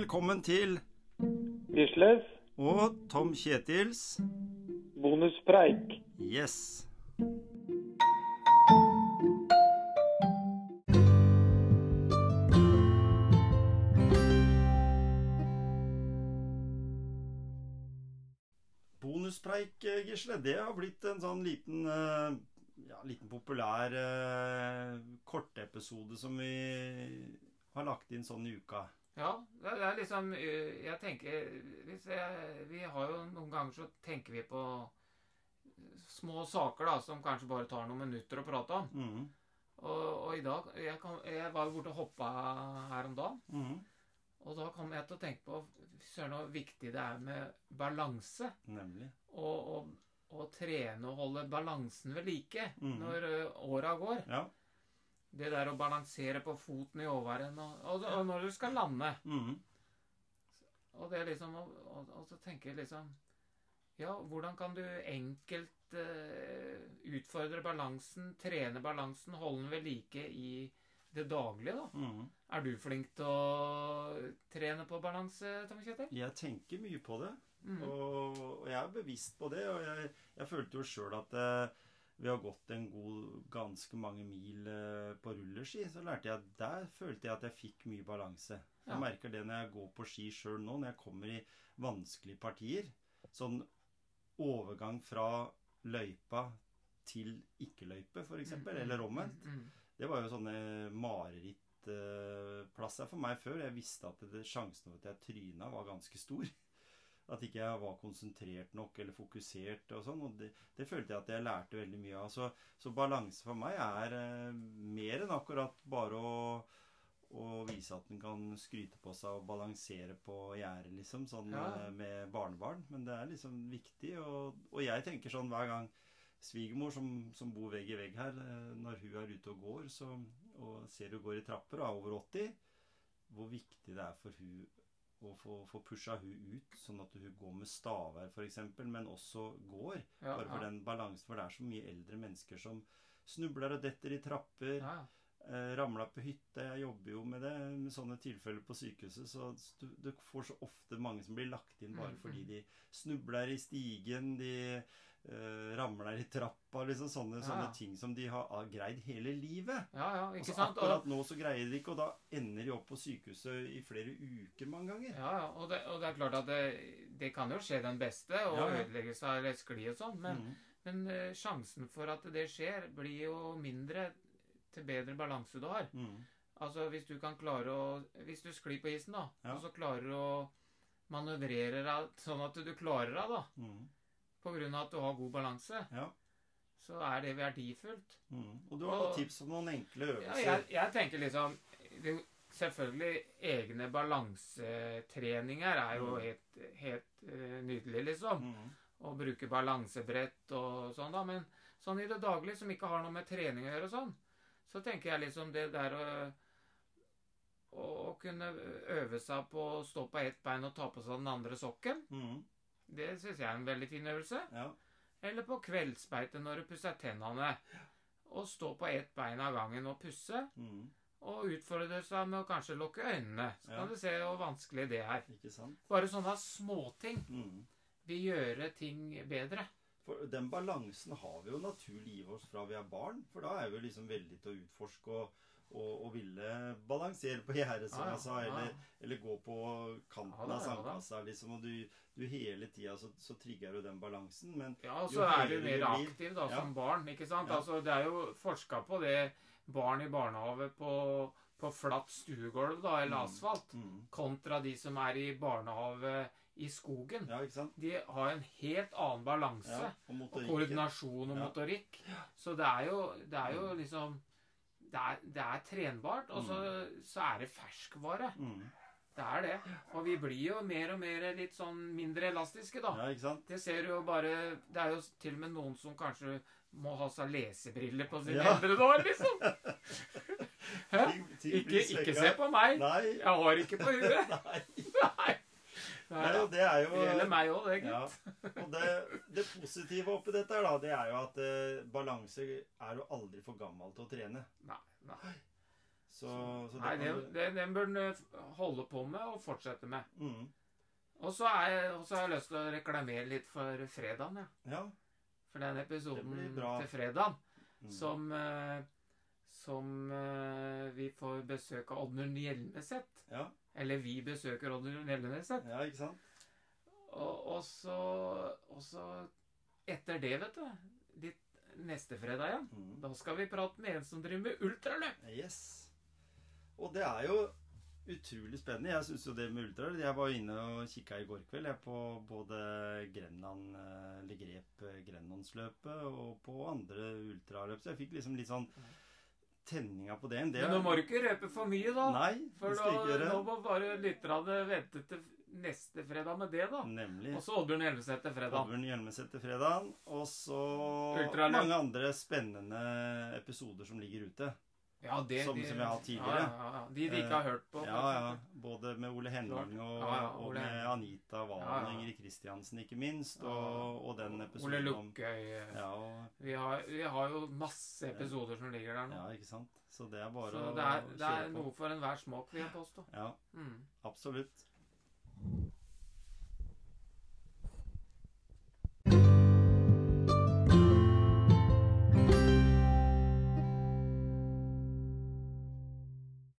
Velkommen til Gisles, og Tom Kjetils bonuspreik. Yes. Bonuspreik, eh, Gisle, det har blitt en sånn liten eh, ja, liten populær eh, kortepisode som vi har lagt inn sånn i uka. Ja, det er liksom Jeg tenker jeg, Vi har jo noen ganger så tenker vi på små saker da, som kanskje bare tar noen minutter å prate om. Mm. Og, og i dag jeg, kan, jeg var jo borte og hoppa her om dagen. Mm. Og da kom jeg til å tenke på Søren, hvor viktig det er med balanse. Nemlig. Og, og, og trene og holde balansen ved like mm. når åra går. Ja. Det der å balansere på foten i åværen og, og, og når du skal lande. Mm. Og det liksom Og, og, så tenker jeg liksom Ja, hvordan kan du enkelt uh, utfordre balansen, trene balansen, holde den ved like i det daglige, da? Mm. Er du flink til å trene på balanse, Tom Kjetil? Jeg tenker mye på det, Mm. og, jeg er bevisst på det. Og jeg, jeg følte jo sjøl at eh, ved har gått en god, ganske mange mil eh, på rulleski, så lærte jeg der følte jeg at jeg fikk mye balanse. Jeg Ja. merker det når jeg går på ski sjøl nå, når jeg kommer i vanskelige partier. Sånn overgang fra løypa til ikke-løype, f.eks., Mm, mm, eller omvendt. Mm, mm. Det var jo sånne marerittplasser for meg før. Jeg visste at det, sjansen for at jeg tryna, var ganske stor. At ikke jeg var konsentrert nok eller fokusert og sånn. Og det, det følte jeg at jeg lærte veldig mye av. Så, så balanse for meg er eh, mer enn akkurat bare å, å vise at en kan skryte på seg og balansere på gjerdet, liksom. Sånn Ja. eh, med barnebarn. Men det er liksom viktig. Og, og jeg tenker sånn hver gang svigermor som, som bor vegg i vegg her, eh, når hun er ute og går så, og ser hun går i trapper og er over 80, hvor viktig det er for hun å få, få pusha hun ut, sånn at hun går med staver f.eks., men også går. Ja, Bare for ja. den balansen, for det er så mye eldre mennesker som snubler og detter i trapper. Ja, Eh, ramla på hytte. Jeg jobber jo med det med sånne tilfeller på sykehuset. Så du, du får så ofte mange som blir lagt inn bare Mm, fordi mm. de snubler i stigen, de eh, ramler i trappa. liksom Sånne, Ja. sånne ting som de har, greid hele livet. ja, ja, ikke så sant? Og, akkurat nå så greier de ikke, og da ender de opp på sykehuset i flere uker mange ganger. ja, ja, og, det, og det er klart at det, det kan jo skje den beste, og Ja, ja. ødeleggelse av eller skli og sånn, men mm. Men uh, sjansen for at det skjer, blir jo mindre til bedre balanse du har. Mm. Altså hvis du kan klare å Hvis du sklir på isen, da, og så klarer du å manøvrere deg sånn at du klarer deg, da, Mhm. Av at du har god balanse, Ja. så er det verdifullt. Mm. Og du har Og- tips om noen enkle Ja, øvelser? jeg, jeg tenker liksom det, Selvfølgelig egne balansetreninger er jo Mm. helt, helt uh, nydelig, liksom. Mm. Å bruke balansebrett og sånn, da. Men sånn i det daglige, som ikke har noe med trening å gjøre og sånn, så tenker jeg liksom det der å å kunne øve seg på å stå på ett bein og ta på seg den andre sokken, Mhm. Det syns jeg er en veldig fin øvelse. Ja. Eller på kveldsbeite når du pusser tennene. Og stå på ett bein av gangen og pusse. Mm. Og utfordre seg med å kanskje lukke øynene. Så Ja. kan du se hvor vanskelig det er. Bare sånne småting mm. vil gjøre ting bedre. For den balansen har vi jo naturlig i oss fra vi er barn. For da er vi liksom veldig til å utforske og, og, og ville balansere på gjerdet, som ah, jeg sa. Eller, eller gå på kanten ah, da, av sandkassa. Liksom, og du, du hele tida så, så trigger du den balansen. Men Ja, og så er du mer aktiv da, Ja. som barn, ikke sant? Ja. Altså, det er jo forska på det barn i barnehage på, på flatt stuegulv, da, eller Mm. asfalt, mm. kontra de som er i barnehage i skogen. Ja? De har en helt annen balanse. Ja, og Og koordinasjon og motorikk. Så det er jo, det er jo liksom det er, det er trenbart, og så, så er det ferskvare. Mm. Det er det. Og vi blir jo mer og mer litt sånn mindre elastiske, da. Ja, ikke sant? Det ser du jo bare Det er jo til og med noen som kanskje må ha seg lesebriller på sine Ja. eldre dager, liksom. Hæ? Ikke, ikke se på meg. Nei. Jeg har ikke på huet. Nei. Nei. Nei, og det er jo Det gjelder meg òg, det, Ja. Og det, det positive oppi dette her, da, det er jo at eh, balanse er jo aldri for gammel til å trene. Nei, nei. Så, så det Nei, det, kan- det, den bør den eh, holde på med og fortsette med. mm, Og så jeg- har jeg lyst til å reklamere litt for fredagen, ja. Ja. For den episoden til fredagen Mm. som eh, Som eh, vi får besøk av Oddmund Hjelmeset. Ja. Eller vi besøker Odd Nelleneset. ja, ikke sant? Og, og så Og så etter det, vet du Ditt neste fredag igjen. Mm. Da skal vi prate med en som driver med ultraløp. Yes. Og det er jo utrolig spennende. Jeg syns jo det med ultraløp Jeg var inne og kikka i går kveld jeg, på både Grenland eh, eller Grep eh, Grenlandsløpet og på andre ultraløp. Så jeg fikk liksom litt sånn tenninga på det. det Men nå må du ikke røpe for mye, da. Nei, For det skal da, ikke gjøre. nå må bare lytterne vente til neste fredag med det, da. Nemlig. Og så Oddbjørn Hjelmeset til fredag. Oddbjørn Hjelmeset til fredag. Og så mange andre spennende episoder som ligger ute. Ja, det, Som- de, som vi har hatt tidligere. Ja, ja. De de ikke har hørt på. Ja, ja. Både med Ole Henning og, og med. Anita ja. og Ingrid Kristiansen, ikke minst. Og, og den Ole episoden om Lukkøy. Vi, har, vi har jo masse episoder som ligger der nå. ja, ikke sant? Så det er bare Så å det er, det kjøre er noe for enhver smak, vil jeg påstå. Ja, Mm. absolutt.